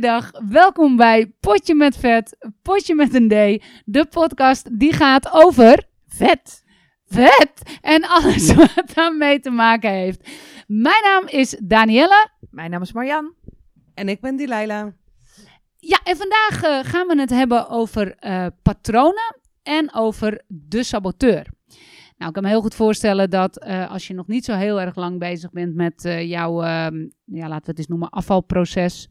dag. Welkom bij Potje met Vet, Potje met een D. De podcast die gaat over vet. Vet en alles wat daarmee te maken heeft. Mijn naam is Danielle. Mijn naam is Marjan. En ik ben Dilaila. Ja, en vandaag eh, gaan we het hebben over eh, patronen en over de saboteur. Nou, ik kan me heel goed voorstellen dat eh, als je nog niet zo heel erg lang bezig bent met eh, jouw, ehm, ja, laten we het eens noemen, afvalproces,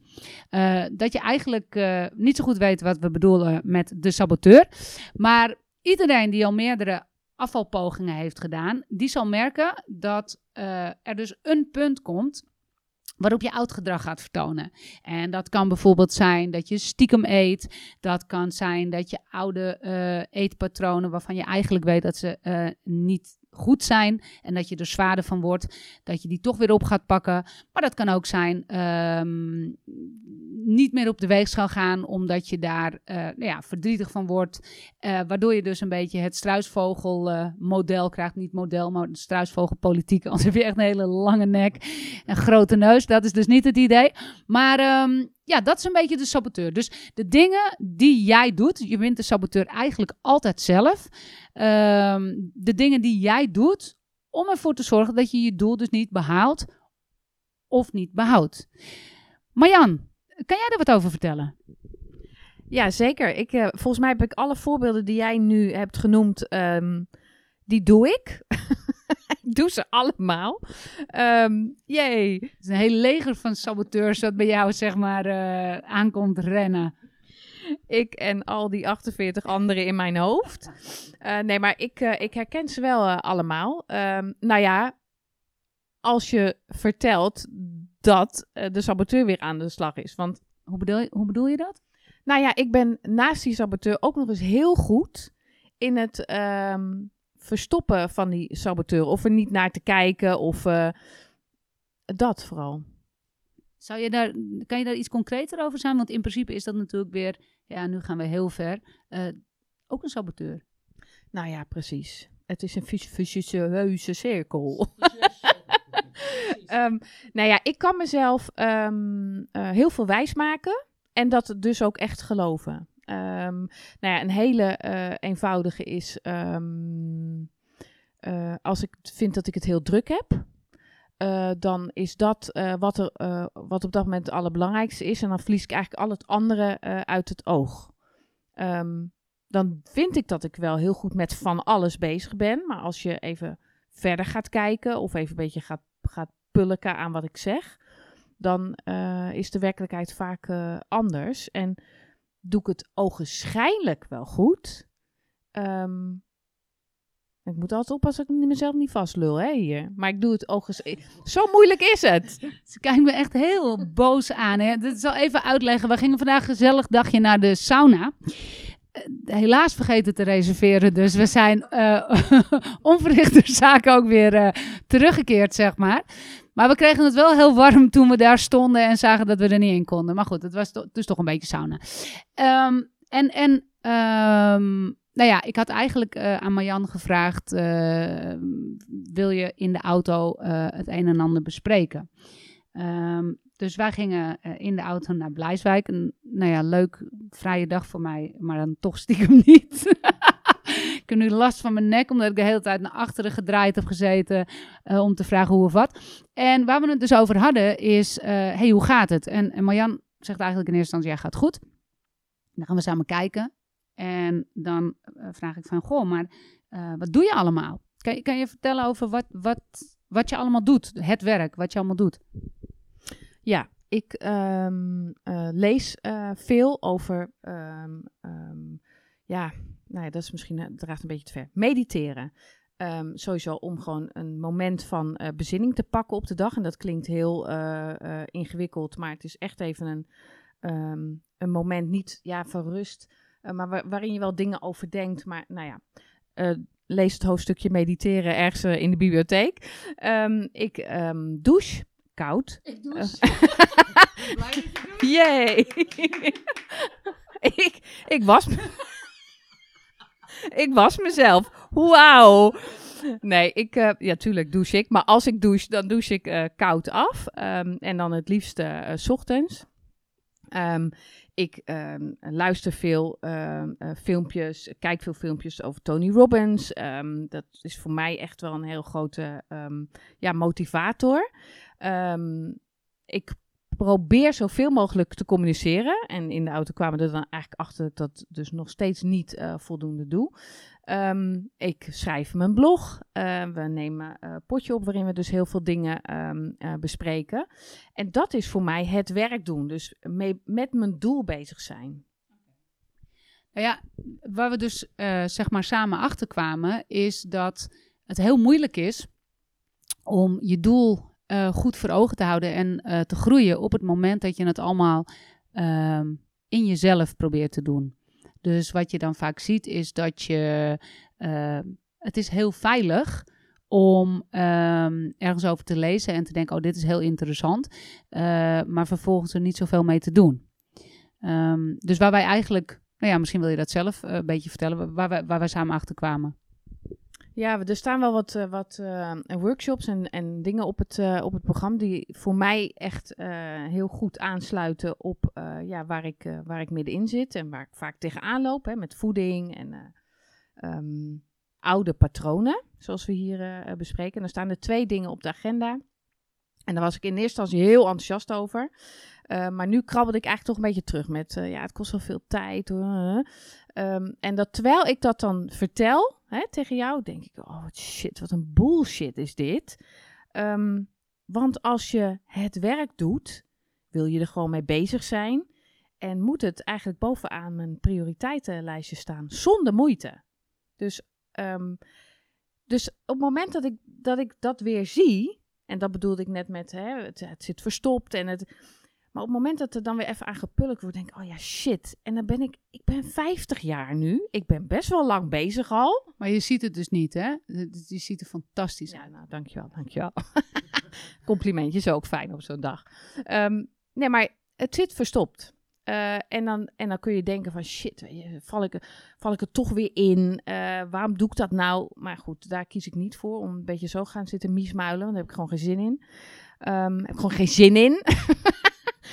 eh, dat je eigenlijk niet zo goed weet wat we bedoelen met de saboteur. Maar iedereen die al meerdere afvalpogingen heeft gedaan, die zal merken dat er dus een punt komt waarop je oud gedrag gaat vertonen. En dat kan bijvoorbeeld zijn dat je stiekem eet. Dat kan zijn dat je oude eh, eetpatronen waarvan je eigenlijk weet dat ze eh, niet goed zijn en dat je er zwaarder van wordt, dat je die toch weer op gaat pakken. Maar dat kan ook zijn ehm, niet meer op de weegschaal gaan omdat je daar eh, nou ja, verdrietig van wordt, eh, waardoor je dus een beetje het struisvogelmodel krijgt. Niet model, maar struisvogelpolitiek. Anders heb je echt een hele lange nek en grote neus. Dat is dus niet het idee. Maar ehm, ja, dat is een beetje de saboteur. Dus de dingen die jij doet, je bent de saboteur eigenlijk altijd zelf. Ehm, de dingen die jij doet om ervoor te zorgen dat je je doel dus niet behaalt of niet behoudt. Marjan, kan jij daar wat over vertellen? Ja, zeker. Ik, eh, volgens mij heb ik alle voorbeelden die jij nu hebt genoemd, ehm, die doe ik. doe ze allemaal. Ehm jee. Het is een heel leger van saboteurs dat bij jou zeg maar eh, aankomt rennen. Ik en al die 48 anderen in mijn hoofd. Eh, nee, maar ik, eh, ik herken ze wel allemaal. Ehm, nou ja, als je vertelt dat de saboteur weer aan de slag is. Want Hoe bedoel, je, hoe bedoel je dat? Nou ja, ik ben naast die saboteur ook nog eens heel goed in het ehm, verstoppen van die saboteur. Of er niet naar te kijken of eh, dat vooral. Zou je daar, kan je daar iets concreter over zijn? Want in principe is dat natuurlijk weer, ja, nu gaan we heel ver, eh, ook een saboteur. Nou ja, precies. Het is een vicieuze cirkel. Ehm, nou ja, ik kan mezelf ehm, eh, heel veel wijsmaken en dat dus ook echt geloven. Ehm, nou ja, een hele eh, eenvoudige is ehm, eh, als ik vind dat ik het heel druk heb. eh, dan is dat wat, er, wat op dat moment het allerbelangrijkste is. En dan verlies ik eigenlijk al het andere uit het oog. Ehm, dan vind ik dat ik wel heel goed met van alles bezig ben. Maar als je even verder gaat kijken of even een beetje gaat, gaat pulken aan wat ik zeg, dan is de werkelijkheid vaak anders. En doe ik het ogenschijnlijk wel goed. Ehm, ik moet altijd oppassen dat ik mezelf niet vastlul hè, hier. Maar ik doe het ogenschijnlijk. Zo moeilijk is het. Ze kijken me echt heel boos aan. Hè? Zal even uitleggen. We gingen vandaag een gezellig dagje naar de sauna. Eh, helaas vergeten te reserveren, dus we zijn eh onverrichter zaken ook weer eh, teruggekeerd, zeg maar. Maar we kregen het wel heel warm toen we daar stonden en zagen dat we er niet in konden. Maar goed, het was dus toch een beetje sauna. Ehm, en en ehm, nou ja, ik had eigenlijk eh, aan Marjan gevraagd: eh, wil je in de auto eh, het een en ander bespreken? Ehm, dus wij gingen in de auto naar Blijswijk. Een, nou ja, leuk vrije dag voor mij, maar dan toch stiekem niet. Ik nu last van mijn nek, omdat ik de hele tijd naar achteren gedraaid heb gezeten eh, om te vragen hoe of wat. En waar we het dus over hadden is, eh, hey, hoe gaat het? En, en Marjan zegt eigenlijk in eerste instantie, ja, gaat goed. Dan gaan we samen kijken. En dan eh, vraag ik van, goh, maar wat doe je allemaal? Kan, je- kan je vertellen over wat, wat, wat je allemaal doet? Het werk, wat je allemaal doet? Ja, ik ehm, eh, lees veel over, ehm, ehm, ja, nou ja, dat is misschien, eh, draagt een beetje te ver. Mediteren. Ehm, sowieso om gewoon een moment van eh, bezinning te pakken op de dag. En dat klinkt heel eh, ingewikkeld, maar het is echt even een, ehm, een moment niet ja, van rust, maar wa- waarin je wel dingen overdenkt. Maar nou ja, lees het hoofdstukje mediteren ergens in de bibliotheek. Ehm, ik douche koud. Ik doe Yay! ik, ik was... ik was mezelf. Wauw! Nee, ik... eh, ja, tuurlijk douche ik. Maar als ik douche, dan douche ik eh, koud af. Ehm, en dan het liefst eh, 's ochtends. Ehm, ik ehm, luister veel filmpjes, kijk veel filmpjes over Tony Robbins. Dat is voor mij echt wel een heel grote ja, motivator. Ik probeer zoveel mogelijk te communiceren. En in de auto kwamen we er dan eigenlijk achter dat ik dat dus nog steeds niet eh, voldoende doe. Ehm, ik schrijf mijn blog. Eh, we nemen een potje op waarin we dus heel veel dingen ehm, eh, bespreken. En dat is voor mij het werk doen. Dus mee, met mijn doel bezig zijn. Nou ja, waar we dus eh, zeg maar samen achter kwamen, is dat het heel moeilijk is om je doel eh, goed voor ogen te houden en eh, te groeien op het moment dat je het allemaal ehm, in jezelf probeert te doen. Dus wat je dan vaak ziet is dat je, eh, het is heel veilig om ehm, ergens over te lezen en te denken, oh dit is heel interessant, eh, maar vervolgens er niet zoveel mee te doen. Ehm, dus waar wij eigenlijk, nou ja, misschien wil je dat zelf een beetje vertellen, waar wij, waar wij samen achter kwamen. Ja, er staan wel wat, eh, wat eh, workshops en, en dingen op het, eh, op het programma die voor mij echt heel goed aansluiten op ja, waar, ik, waar ik middenin zit en waar ik vaak tegenaan loop hè, met voeding en eh, ehm, oude patronen, zoals we hier bespreken. En dan staan er twee dingen op de agenda. En daar was ik in eerste instantie heel enthousiast over. Maar nu krabbelde ik eigenlijk toch een beetje terug met, ja, het kost wel veel tijd. Ehm, en dat terwijl ik dat dan vertel hè, tegen jou, denk ik, oh wat shit, wat een bullshit is dit. Ehm, want als je het werk doet, wil je er gewoon mee bezig zijn. En moet het eigenlijk bovenaan mijn prioriteitenlijstje staan, zonder moeite. Dus, ehm, dus op het moment dat ik, dat ik dat weer zie, en dat bedoelde ik net met, hè, het, het zit verstopt en het... Maar op het moment dat er dan weer even aan gepulkt wordt, denk ik, oh ja, shit. En dan ben ik, ik ben 50 jaar nu. Ik ben best wel lang bezig al. Maar je ziet het dus niet, hè? Je ziet er fantastisch uit. Ja, nou, dankjewel, dankjewel. Complimentjes ook fijn op zo'n dag. Ehm, nee, maar het zit verstopt. Eh, en, dan, en dan kun je denken van shit, val, ik, val ik er toch weer in? Eh, waarom doe ik dat nou? Maar goed, daar kies ik niet voor om een beetje zo gaan zitten miesmuilen. Want daar heb ik gewoon geen zin in. Ehm, heb ik gewoon geen zin in.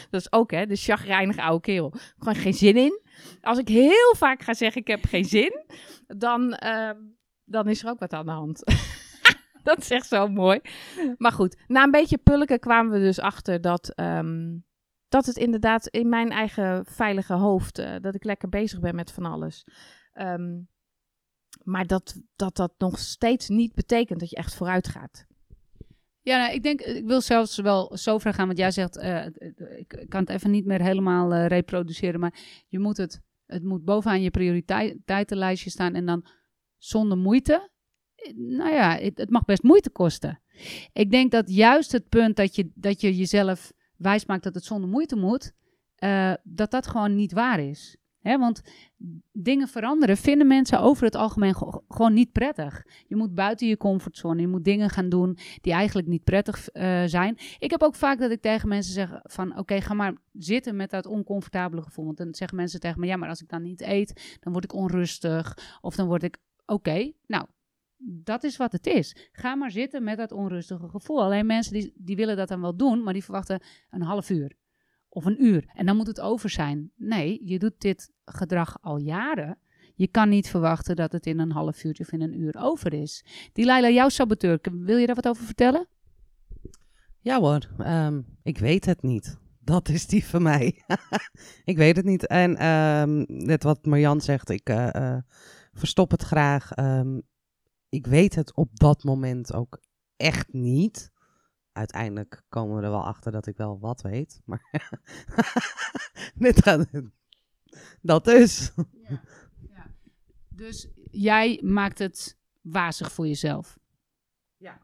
dat is ook hè, de chagrijnige oude kerel. Gewoon geen zin in. Als ik heel vaak ga zeggen ik heb geen zin, dan, ehm, dan is er ook wat aan de hand. dat is echt zo mooi. Maar goed, na een beetje pulken kwamen we dus achter dat, ehm, dat het inderdaad in mijn eigen veilige hoofd, eh, dat ik lekker bezig ben met van alles. Ehm, maar dat, dat dat nog steeds niet betekent dat je echt vooruit gaat. Ja, nou, ik denk, ik wil zelfs wel zo ver gaan, want jij zegt, eh, ik, ik kan het even niet meer helemaal eh, reproduceren, maar je moet het, het moet bovenaan je prioriteitenlijstje staan en dan zonder moeite. Eh, Nou ja, het, het mag best moeite kosten. Ik denk dat juist het punt dat je, dat je jezelf wijsmaakt dat het zonder moeite moet, eh, dat dat gewoon niet waar is. Want dingen veranderen vinden mensen over het algemeen gewoon niet prettig. Je moet buiten je comfortzone, je moet dingen gaan doen die eigenlijk niet prettig eh, zijn. Ik heb ook vaak dat ik tegen mensen zeg van oké, ga maar zitten met dat oncomfortabele gevoel. Want dan zeggen mensen tegen me, ja, maar als ik dan niet eet, dan word ik onrustig. Of dan word ik, oké, nou, dat is wat het is. Ga maar zitten met dat onrustige gevoel. Alleen mensen die, die willen dat dan wel doen, maar die verwachten een half uur. Of een uur. En dan moet het over zijn. Nee, je doet dit gedrag al jaren. Je kan niet verwachten dat het in een half uurtje of in een uur over is. Die Laila, jouw saboteur, wil je daar wat over vertellen? Ja hoor, ehm, ik weet het niet. Dat is die van mij. ik weet het niet. En ehm, net wat Marjan zegt, ik eh, verstop het graag. Ehm, ik weet het op dat moment ook echt niet. Uiteindelijk komen we er wel achter dat ik wel wat weet. Maar dit gaat... Dat dus. Dus jij maakt het wazig voor jezelf. Ja.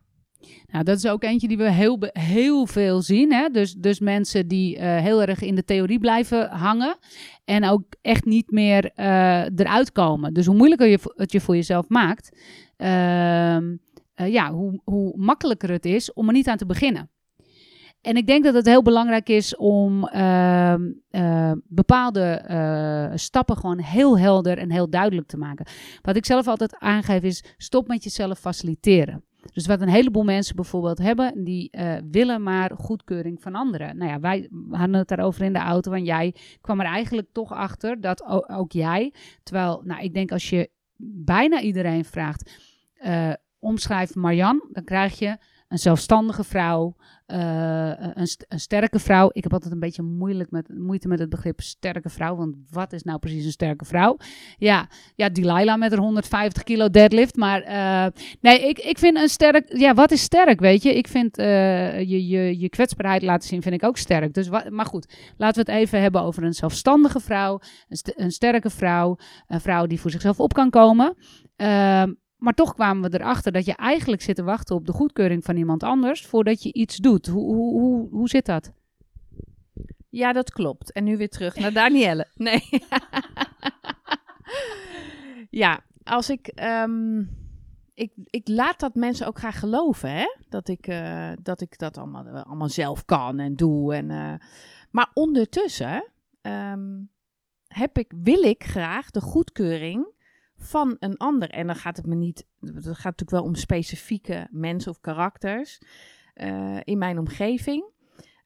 Nou, dat is ook eentje die we heel, be- heel veel zien. Hè? Dus, dus mensen die eh, heel erg in de theorie blijven hangen. En ook echt niet meer eh, eruit komen. Dus hoe moeilijker je het je voor jezelf maakt. ehm, eh, ja, hoe, hoe makkelijker het is om er niet aan te beginnen. En ik denk dat het heel belangrijk is om ehm, eh, bepaalde eh, stappen gewoon heel helder en heel duidelijk te maken. Wat ik zelf altijd aangeef is: stop met jezelf faciliteren. Dus wat een heleboel mensen bijvoorbeeld hebben, die willen maar goedkeuring van anderen. Nou ja, wij hadden het daarover in de auto, want jij kwam er eigenlijk toch achter dat ook jij, terwijl, nou, ik denk als je bijna iedereen vraagt, omschrijf Marjan, dan krijg je een zelfstandige vrouw, eh, een, een sterke vrouw. Ik heb altijd een beetje moeilijk met, moeite met het begrip sterke vrouw, want wat is nou precies een sterke vrouw? Ja, ja Delilah met haar 150 kilo deadlift, maar eh, nee, ik, ik vind een sterk, ja, wat is sterk, weet je? Ik vind eh, je, je, je kwetsbaarheid laten zien, vind ik ook sterk. Dus wa- maar goed, laten we het even hebben over een zelfstandige vrouw, een, een sterke vrouw, een vrouw die voor zichzelf op kan komen. Maar toch kwamen we erachter dat je eigenlijk zit te wachten op de goedkeuring van iemand anders voordat je iets doet. Hoe, hoe, hoe, hoe zit dat? Ja, dat klopt. En nu weer terug naar Danielle. Nee. ja, als ik, ehm, ik... Ik laat dat mensen ook graag geloven, hè? Dat ik, eh, dat, ik dat allemaal, eh, allemaal zelf kan en doe. En, eh, maar ondertussen ehm, heb ik, wil ik graag de goedkeuring van een ander. En dan gaat het me niet... Het gaat natuurlijk wel om specifieke mensen of karakters eh, in mijn omgeving.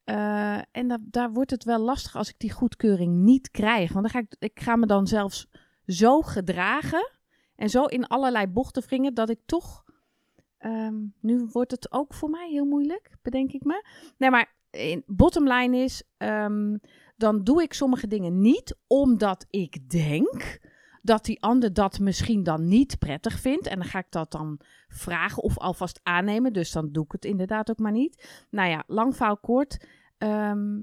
Eh, en da- daar wordt het wel lastig als ik die goedkeuring niet krijg. Want dan ga ik, ik ga me dan zelfs zo gedragen en zo in allerlei bochten wringen dat ik toch. ehm, nu wordt het ook voor mij heel moeilijk, bedenk ik me. Nee, maar bottom line is, ehm, dan doe ik sommige dingen niet omdat ik denk dat die ander dat misschien dan niet prettig vindt. En dan ga ik dat dan vragen of alvast aannemen. Dus dan doe ik het inderdaad ook maar niet. Nou ja, lang verhaal kort. ehm,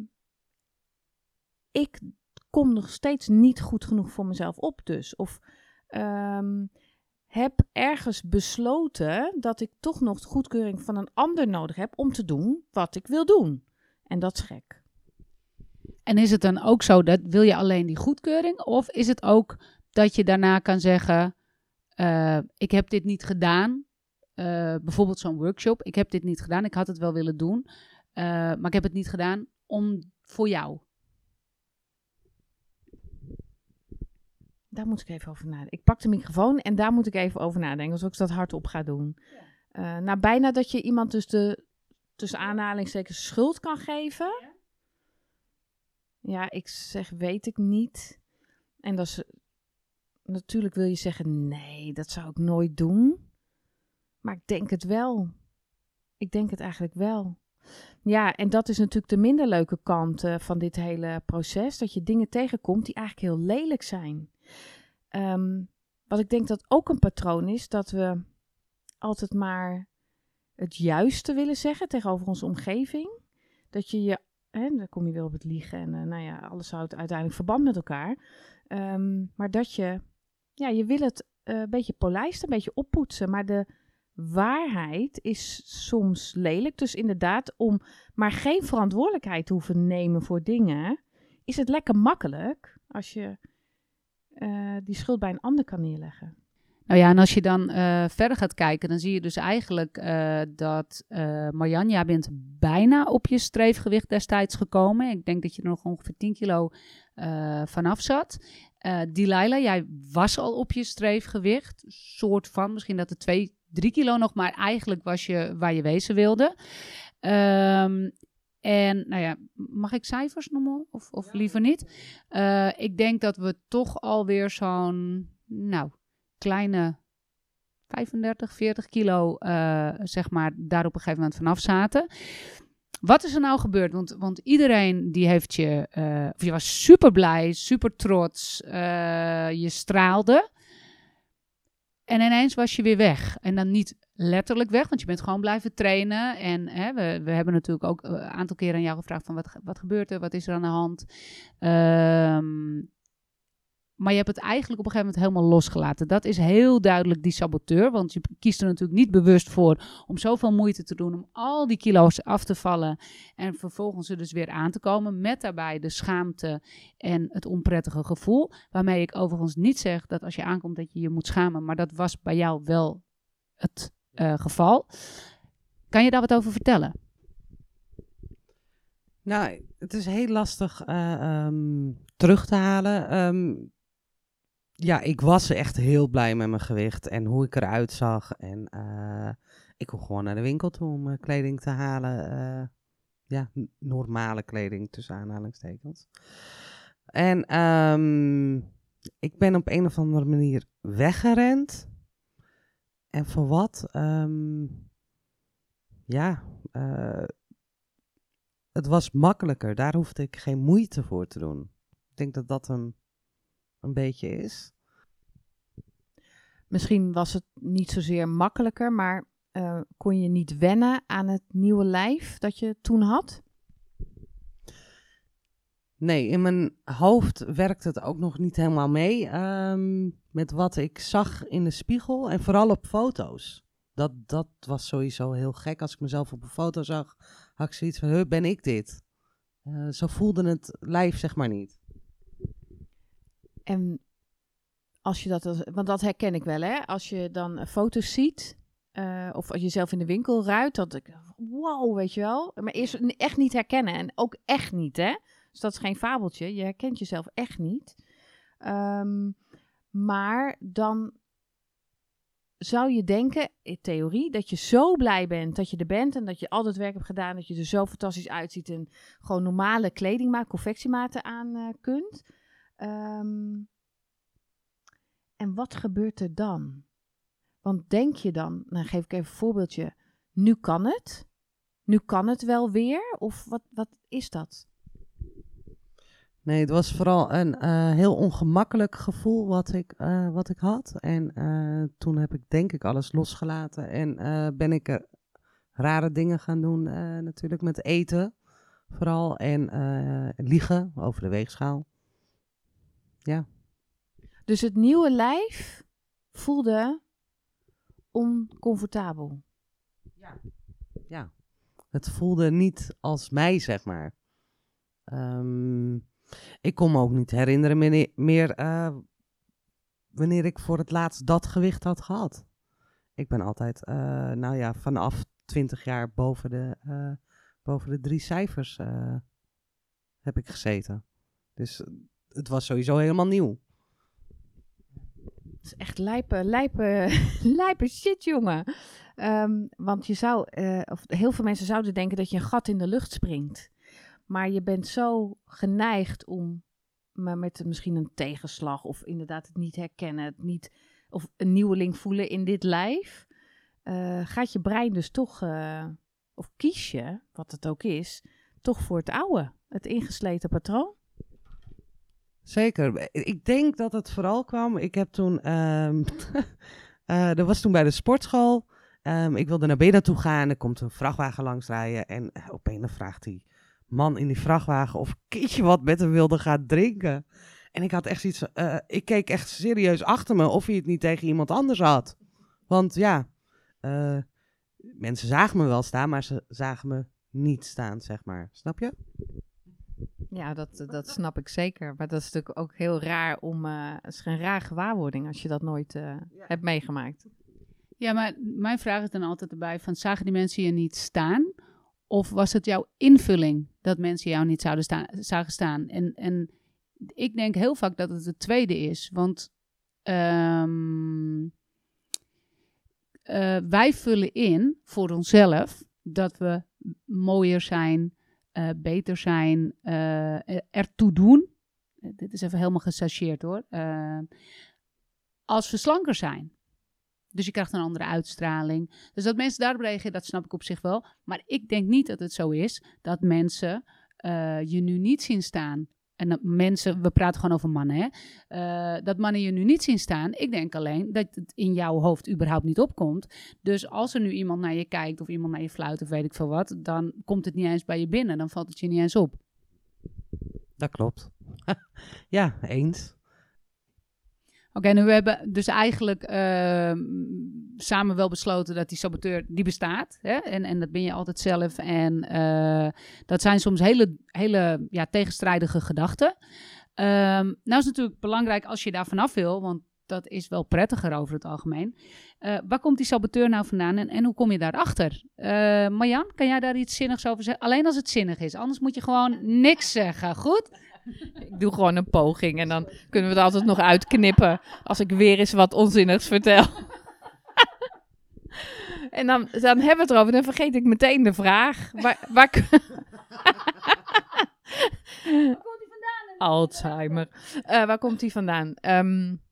ik kom nog steeds niet goed genoeg voor mezelf op dus. Of ehm, heb ergens besloten dat ik toch nog de goedkeuring van een ander nodig heb om te doen wat ik wil doen. En dat is gek. En is het dan ook zo dat wil je alleen die goedkeuring? Of is het ook dat je daarna kan zeggen: eh, Ik heb dit niet gedaan. Eh, bijvoorbeeld zo'n workshop. Ik heb dit niet gedaan. Ik had het wel willen doen. eh, maar ik heb het niet gedaan om voor jou. Daar moet ik even over nadenken. Ik pak de microfoon en daar moet ik even over nadenken. Als ik dat hardop ga doen. Eh, nou, bijna dat je iemand dus de tussen aanhalingstekens schuld kan geven. Ja, ik zeg weet ik niet. En dat is natuurlijk wil je zeggen nee, dat zou ik nooit doen. Maar ik denk het wel. Ik denk het eigenlijk wel. Ja, en dat is natuurlijk de minder leuke kant eh, van dit hele proces. Dat je dingen tegenkomt die eigenlijk heel lelijk zijn. Ehm, wat ik denk dat ook een patroon is, dat we altijd maar het juiste willen zeggen tegenover onze omgeving. Dat je je, hè, dan kom je weer op het liegen en eh, nou ja, alles houdt uiteindelijk verband met elkaar. Ehm, maar dat je, ja, je wil het eh, een beetje polijsten, een beetje oppoetsen, maar de waarheid is soms lelijk. Dus inderdaad, om maar geen verantwoordelijkheid te hoeven nemen voor dingen, is het lekker makkelijk als je eh, die schuld bij een ander kan neerleggen. Nou ja, en als je dan eh, verder gaat kijken, dan zie je dus eigenlijk dat uh, bent bijna op je streefgewicht destijds gekomen. Ik denk dat je er nog ongeveer 10 kilo vanaf zat. Uh, Delilah, jij was al op je streefgewicht. Soort van, misschien dat er 2, 3 kilo nog, maar eigenlijk was je waar je wezen wilde. Um, en nou ja, mag ik cijfers noemen of, of liever niet? Uh, ik denk dat we toch alweer zo'n, nou, kleine 35, 40 kilo, uh, zeg maar, daar op een gegeven moment vanaf zaten. Wat is er nou gebeurd? Want, want iedereen die heeft je, uh, of je was super blij, super trots, uh, je straalde. En ineens was je weer weg. En dan niet letterlijk weg, want je bent gewoon blijven trainen. En hè, we, we hebben natuurlijk ook een aantal keren aan jou gevraagd van wat, wat gebeurt er, wat is er aan de hand. Um, maar je hebt het eigenlijk op een gegeven moment helemaal losgelaten. Dat is heel duidelijk die saboteur. Want je kiest er natuurlijk niet bewust voor om zoveel moeite te doen. Om al die kilo's af te vallen. En vervolgens er dus weer aan te komen. Met daarbij de schaamte en het onprettige gevoel. Waarmee ik overigens niet zeg dat als je aankomt dat je je moet schamen. Maar dat was bij jou wel het uh, geval. Kan je daar wat over vertellen? Nou, het is heel lastig um, terug te halen. Um, ja, ik was echt heel blij met mijn gewicht en hoe ik eruit zag. En uh, ik kon gewoon naar de winkel toe om eh, kleding te halen. eh, ja, normale kleding tussen aanhalingstekens. En ehm, ik ben op een of andere manier weggerend. En voor wat? Ehm, ja, eh, het was makkelijker. Daar hoefde ik geen moeite voor te doen. Ik denk dat dat een, een beetje is. Misschien was het niet zozeer makkelijker, maar eh, kon je niet wennen aan het nieuwe lijf dat je toen had? Nee, in mijn hoofd werkt het ook nog niet helemaal mee ehm, met wat ik zag in de spiegel en vooral op foto's. Dat, dat was sowieso heel gek. Als ik mezelf op een foto zag, had ik zoiets van, ben ik dit? Eh, zo voelde het lijf zeg maar niet. En als je dat, want dat herken ik wel, hè? Als je dan foto's ziet, eh, of als je zelf in de winkel ruikt, dat ik, wow, weet je wel. Maar eerst echt niet herkennen en ook echt niet, hè? Dus dat is geen fabeltje. Je herkent jezelf echt niet. Ehm, maar dan zou je denken, in theorie, dat je zo blij bent dat je er bent en dat je al het werk hebt gedaan, dat je er zo fantastisch uitziet en gewoon normale kledingmaat, confectiematen aan eh, kunt. Ehm, en wat gebeurt er dan? Want denk je dan, nou geef ik even een voorbeeldje, nu kan het? Nu kan het wel weer? Of wat, wat is dat? Nee, het was vooral een eh, heel ongemakkelijk gevoel wat ik, eh, wat ik had. En eh, toen heb ik denk ik alles losgelaten en ben ik er rare dingen gaan doen, natuurlijk met eten vooral. En liegen over de weegschaal. Ja, Dus het nieuwe lijf voelde oncomfortabel. ja. Het voelde niet als mij, zeg maar. Ehm, ik kon me ook niet herinneren meer eh, wanneer ik voor het laatst dat gewicht had gehad. Ik ben altijd, eh, nou ja, vanaf 20 jaar boven de, eh, boven de drie cijfers heb ik gezeten. Dus het was sowieso helemaal nieuw. Het is echt lijpe, lijpe, lijpe shit, jongen. Ehm, want je zou, eh, of heel veel mensen zouden denken dat je een gat in de lucht springt. Maar je bent zo geneigd om maar met misschien een tegenslag of inderdaad het niet herkennen, het niet, of een nieuweling voelen in dit lijf. eh, gaat je brein dus toch, eh, of kies je, wat het ook is, toch voor het oude, het ingesleten patroon? Zeker. Ik denk dat het vooral kwam. Ik heb toen. eh, dat was toen bij de sportschool. Ehm, ik wilde naar binnen toe gaan. Er komt een vrachtwagen langs rijden. En eh, opeens vraagt die man in die vrachtwagen of Kietje wat met hem wilde gaan drinken. En ik had echt van, eh, ik keek echt serieus achter me of hij het niet tegen iemand anders had. Want ja, mensen zagen me wel staan, maar ze zagen me niet staan, zeg maar. Snap je? Ja, dat, dat snap ik zeker. Maar dat is natuurlijk ook heel raar om. eh het is een raar gewaarwording als je dat nooit eh, hebt meegemaakt. Ja, maar mijn vraag is dan altijd erbij van, zagen die mensen je niet staan? Of was het jouw invulling dat mensen jou niet zouden staan, zagen staan? En, en ik denk heel vaak dat het het tweede is. Want ehm, eh, wij vullen in voor onszelf dat we mooier zijn, eh, beter zijn, eh, ertoe doen. Eh, dit is even helemaal gechargeerd hoor. Als we slanker zijn. Dus je krijgt een andere uitstraling. Dus dat mensen daarop reageren, dat snap ik op zich wel. Maar ik denk niet dat het zo is dat mensen je nu niet zien staan. En mensen, we praten gewoon over mannen, hè? Eh, dat mannen je nu niet zien staan. Ik denk alleen dat het in jouw hoofd überhaupt niet opkomt. Dus als er nu iemand naar je kijkt of iemand naar je fluit of weet ik veel wat, dan komt het niet eens bij je binnen. Dan valt het je niet eens op. Dat klopt. ja, eens. Oké, nu we hebben dus eigenlijk ehm, samen wel besloten dat die saboteur, die bestaat. Hè? En, en dat ben je altijd zelf. En eh, dat zijn soms hele, hele ja, tegenstrijdige gedachten. Ehm, nou is natuurlijk belangrijk als je daar vanaf wil, want dat is wel prettiger over het algemeen. Eh, waar komt die saboteur nou vandaan en, en hoe kom je daarachter? Eh Marjan, kan jij daar iets zinnigs over zeggen? Alleen als het zinnig is, anders moet je gewoon niks zeggen, goed? Ik doe gewoon een poging en dan kunnen we het altijd nog uitknippen als ik weer eens wat onzinnigs vertel. En dan, dan hebben we het erover. Dan vergeet ik meteen de vraag. Waar, waar, Alzheimer. Uh, waar komt die vandaan? Um,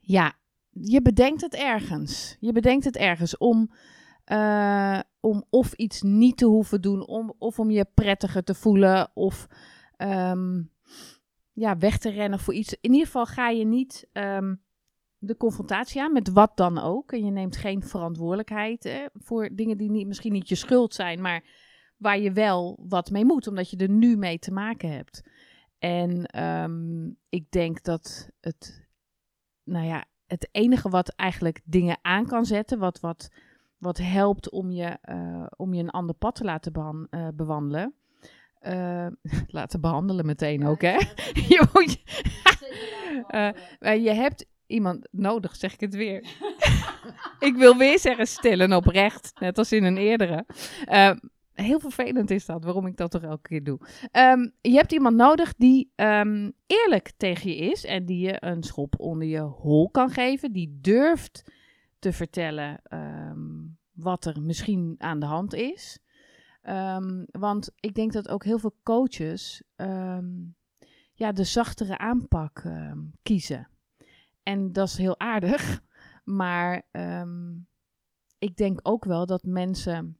ja, je bedenkt het ergens. Je bedenkt het ergens om, uh, om of iets niet te hoeven doen, om, of om je prettiger te voelen, of um, ja, weg te rennen voor iets. In ieder geval ga je niet um, de confrontatie aan met wat dan ook. En je neemt geen verantwoordelijkheid hè, voor dingen die niet, misschien niet je schuld zijn, maar waar je wel wat mee moet, omdat je er nu mee te maken hebt. En um, ik denk dat het, nou ja, het enige wat eigenlijk dingen aan kan zetten, wat, wat, wat helpt om je, uh, om je een ander pad te laten uh, bewandelen. Uh, laten behandelen meteen ook, hè? je, moet, je hebt iemand nodig, zeg ik het weer. ik wil weer zeggen stil en oprecht, net als in een eerdere. Uh, heel vervelend is dat, waarom ik dat toch elke keer doe. Um, je hebt iemand nodig die um, eerlijk tegen je is en die je een schop onder je hol kan geven. Die durft te vertellen um, wat er misschien aan de hand is. Want ik denk dat ook heel veel coaches ja, de zachtere aanpak kiezen. En dat is heel aardig, maar ik denk ook wel dat mensen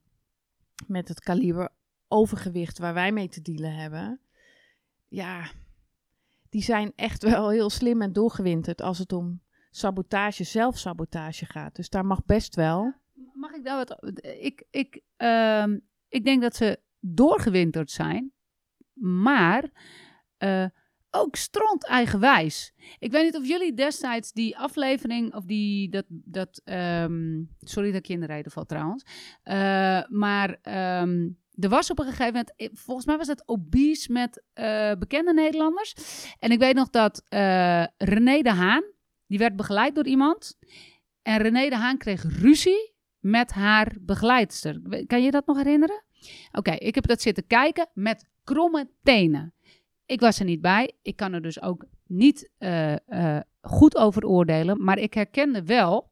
met het kaliber overgewicht waar wij mee te dealen hebben, ja, die zijn echt wel heel slim en doorgewinterd als het om sabotage, zelfsabotage gaat. Dus daar mag best wel. Mag ik daar wat? Ik, ik, ik denk dat ze doorgewinterd zijn, maar uh, ook stront eigenwijs. Ik weet niet of jullie destijds die aflevering, of die, dat, dat um, sorry dat ik je in de reden val trouwens, uh, maar um, er was op een gegeven moment, eh, volgens mij was het obese met bekende Nederlanders. En ik weet nog dat René de Haan, die werd begeleid door iemand. En René de Haan kreeg ruzie met haar begeleidster. Kan je dat nog herinneren? Oké, ik heb dat zitten kijken met kromme tenen. Ik was er niet bij. Ik kan er dus ook niet uh, uh, goed over oordelen. Maar ik herkende wel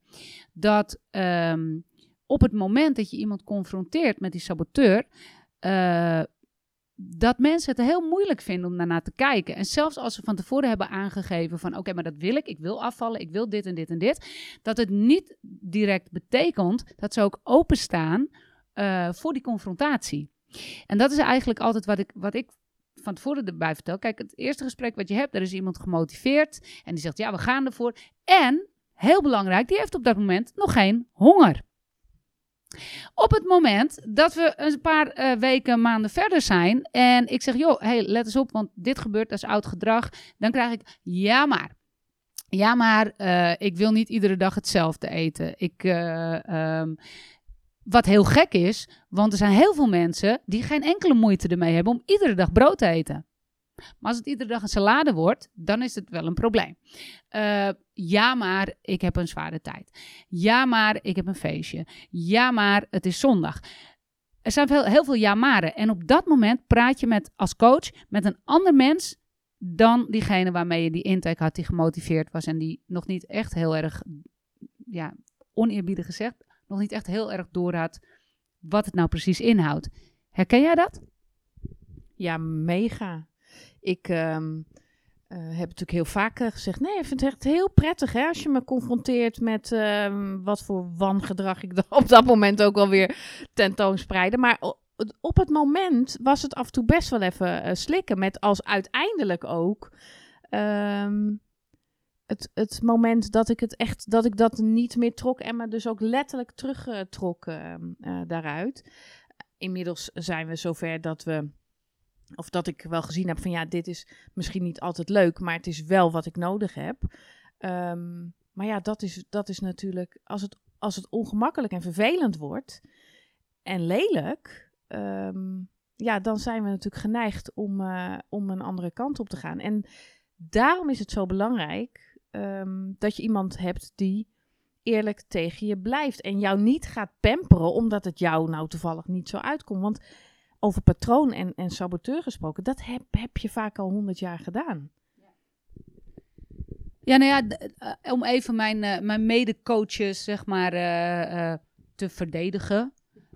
dat um, op het moment dat je iemand confronteert met die saboteur. Uh, dat mensen het heel moeilijk vinden om daarna te kijken. En zelfs als ze van tevoren hebben aangegeven van... oké, maar dat wil ik, ik wil afvallen, ik wil dit en dit en dit... dat het niet direct betekent dat ze ook openstaan uh, voor die confrontatie. En dat is eigenlijk altijd wat ik, wat ik van tevoren erbij vertel. Kijk, het eerste gesprek wat je hebt, daar is iemand gemotiveerd. En die zegt, ja, we gaan ervoor. En, heel belangrijk, die heeft op dat moment nog geen honger. Op het moment dat we een paar uh, weken, maanden verder zijn en ik zeg, joh, hey, let eens op, want dit gebeurt, dat is oud gedrag. Dan krijg ik, ja maar, ja maar, uh, ik wil niet iedere dag hetzelfde eten. Ik, uh, um, wat heel gek is, want er zijn heel veel mensen die geen enkele moeite ermee hebben om iedere dag brood te eten. Maar als het iedere dag een salade wordt, dan is het wel een probleem. Uh, ja, maar ik heb een zware tijd. Ja, maar ik heb een feestje. Ja, maar het is zondag. Er zijn veel, heel veel ja maren. En op dat moment praat je met, als coach met een ander mens dan diegene waarmee je die intake had, die gemotiveerd was en die nog niet echt heel erg, ja, oneerbiedig gezegd, nog niet echt heel erg doorhad wat het nou precies inhoudt. Herken jij dat? Ja, mega. Ik um, uh, heb natuurlijk heel vaak gezegd: nee, ik vind het echt heel prettig hè, als je me confronteert met um, wat voor wangedrag ik op dat moment ook alweer tentoonspreide. Maar op het moment was het af en toe best wel even uh, slikken. Met als uiteindelijk ook. Um, het, het moment dat ik het echt, dat ik dat niet meer trok en me dus ook letterlijk terugtrok uh, daaruit. Inmiddels zijn we zover dat we, of dat ik wel gezien heb van ja, dit is misschien niet altijd leuk, maar het is wel wat ik nodig heb. Um, maar ja, dat is, dat is natuurlijk, als het, als het ongemakkelijk en vervelend wordt en lelijk, um, ja, dan zijn we natuurlijk geneigd om, uh, om een andere kant op te gaan. En daarom is het zo belangrijk um, dat je iemand hebt die eerlijk tegen je blijft. En jou niet gaat pamperen omdat het jou nou toevallig niet zo uitkomt. Want over patroon en, en saboteur gesproken, dat heb, heb je vaak al honderd jaar gedaan. Ja, nou ja, uh, om even mijn, uh, mijn mede-coaches, zeg maar, uh, te verdedigen.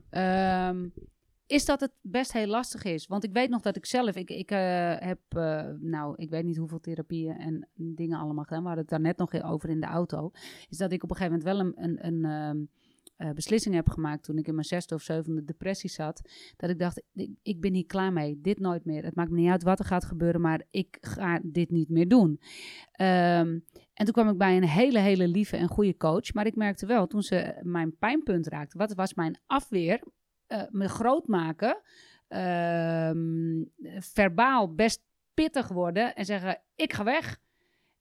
Ehm, is dat het best heel lastig is. Want ik weet nog dat ik zelf, ik, ik eh, heb, eh, nou, ik weet niet hoeveel therapieën en dingen allemaal gedaan. We hadden het daar net nog over in de auto. Is dat ik op een gegeven moment wel een, een, een ehm, eh, beslissing heb gemaakt toen ik in mijn zesde of zevende depressie zat. Dat ik dacht, ik, ik ben hier klaar mee. Dit nooit meer. Het maakt me niet uit wat er gaat gebeuren, maar ik ga dit niet meer doen. Ehm, en toen kwam ik bij een hele, hele lieve en goede coach. Maar ik merkte wel, toen ze mijn pijnpunt raakte, wat was mijn afweer, uh, me groot maken, ehm, verbaal best pittig worden en zeggen, ik ga weg.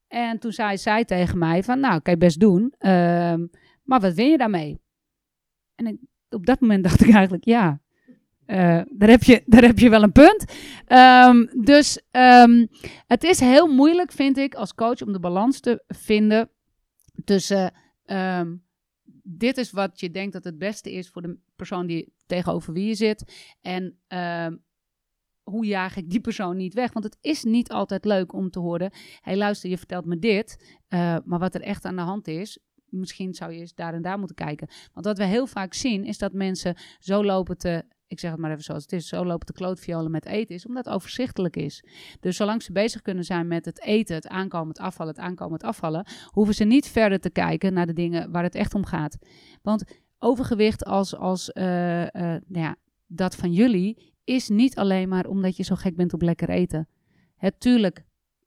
En toen zei zij tegen mij van, nou, kan je best doen, ehm, maar wat win je daarmee? En op dat moment dacht ik eigenlijk, ja, uh, daar, heb je, daar heb je wel een punt. Um, dus um, het is heel moeilijk, vind ik, als coach om de balans te vinden tussen um, dit is wat je denkt dat het beste is voor de persoon die tegenover wie je zit. En hoe jaag ik die persoon niet weg? Want het is niet altijd leuk om te horen: hé, hey, luister, je vertelt me dit, uh, maar wat er echt aan de hand is, misschien zou je eens daar en daar moeten kijken. Want wat we heel vaak zien, is dat mensen zo lopen te ik zeg het maar even zoals het is, zo lopen de klootviolen met eten, is omdat het overzichtelijk is. Dus zolang ze bezig kunnen zijn met het eten, het aankomen, het afvallen, het aankomen, het afvallen, hoeven ze niet verder te kijken naar de dingen waar het echt om gaat. Want overgewicht als, als uh, uh, nou ja, dat van jullie is niet alleen maar omdat je zo gek bent op lekker eten. Het, tuurlijk,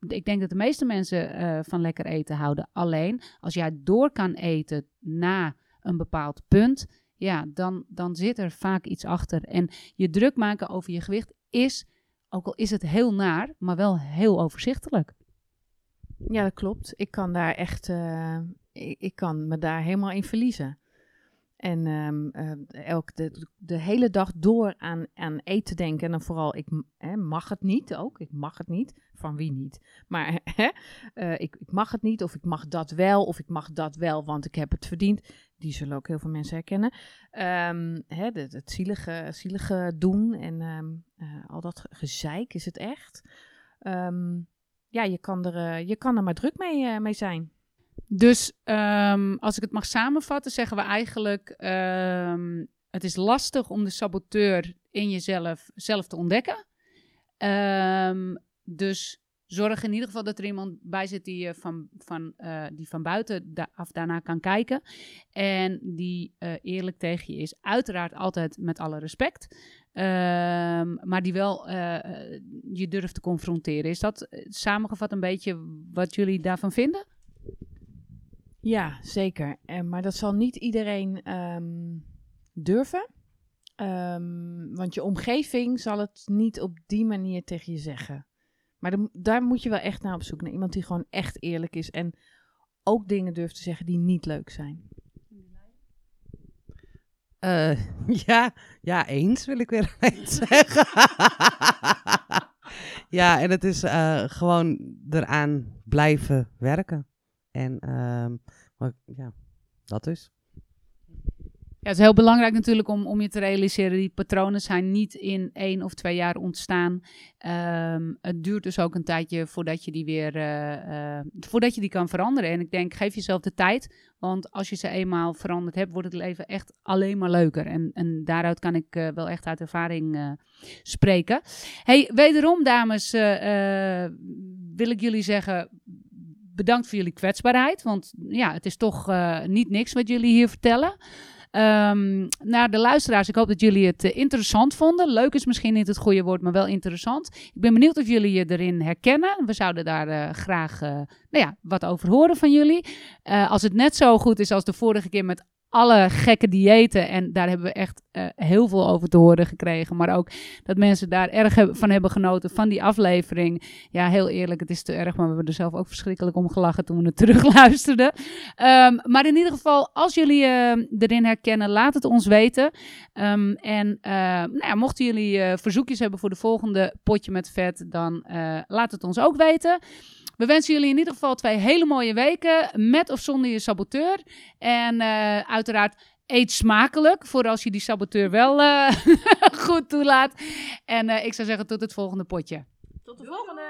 ik denk dat de meeste mensen uh, van lekker eten houden. Alleen als jij door kan eten na een bepaald punt, ja, dan, dan zit er vaak iets achter. En je druk maken over je gewicht is, ook al is het heel naar, maar wel heel overzichtelijk. Ja, dat klopt. Ik kan daar echt, ik, ik, kan me daar helemaal in verliezen. En um, elk de, de, hele dag door aan, aan eten denken. En dan vooral, ik hè, mag het niet ook. Ik mag het niet. Van wie niet? Maar hè, uh, ik, ik mag het niet, of ik mag dat wel, of ik mag dat wel, want ik heb het verdiend. Die zullen ook heel veel mensen herkennen. Um, hè, het, zielige, zielige doen en um, uh, al dat gezeik is het echt. ja, je kan, er, je kan er maar druk mee, mee zijn. Dus um, als ik het mag samenvatten, zeggen we eigenlijk: um, het is lastig om de saboteur in jezelf zelf te ontdekken. Um, dus zorg in ieder geval dat er iemand bij zit die, van, van, uh, die van buiten af daarna kan kijken. En die uh, eerlijk tegen je is. Uiteraard altijd met alle respect. maar die wel uh, je durft te confronteren. Is dat samengevat een beetje wat jullie daarvan vinden? Ja, zeker. En, maar dat zal niet iedereen um, durven. Um, want je omgeving zal het niet op die manier tegen je zeggen. Maar daar moet je wel echt naar op zoek. Naar iemand die gewoon echt eerlijk is. En ook dingen durft te zeggen die niet leuk zijn. Uh, ja, ja, eens wil ik weer eens zeggen. ja, en het is uh, gewoon eraan blijven werken. En um, maar, ja, dat dus. Ja, het is heel belangrijk natuurlijk om, om je te realiseren, die patronen zijn niet in één of twee jaar ontstaan. Um, het duurt dus ook een tijdje voordat je die weer, uh, uh, voordat je die kan veranderen. En ik denk, geef jezelf de tijd, want als je ze eenmaal veranderd hebt, wordt het leven echt alleen maar leuker. En, en daaruit kan ik uh, wel echt uit ervaring spreken. Hey, wederom dames, wil ik jullie zeggen, bedankt voor jullie kwetsbaarheid. Want ja, het is toch uh, niet niks wat jullie hier vertellen. Um, naar de luisteraars, ik hoop dat jullie het uh, interessant vonden. Leuk is misschien niet het goede woord, maar wel interessant. Ik ben benieuwd of jullie je erin herkennen. We zouden daar uh, graag nou ja, wat over horen van jullie. als het net zo goed is als de vorige keer met alle gekke diëten. En daar hebben we echt uh, heel veel over te horen gekregen. Maar ook dat mensen daar erg van hebben genoten van die aflevering. Ja, heel eerlijk, het is te erg. Maar we hebben er zelf ook verschrikkelijk om gelachen toen we het terugluisterden. Um, maar in ieder geval, als jullie uh, erin herkennen, laat het ons weten. Um, en uh, nou ja, mochten jullie verzoekjes hebben voor de volgende potje met vet, dan laat het ons ook weten. We wensen jullie in ieder geval twee hele mooie weken. Met of zonder je saboteur. En uh, uiteraard eet smakelijk. Voor als je die saboteur wel uh, goed toelaat. En uh, ik zou zeggen tot het volgende potje. Tot de volgende.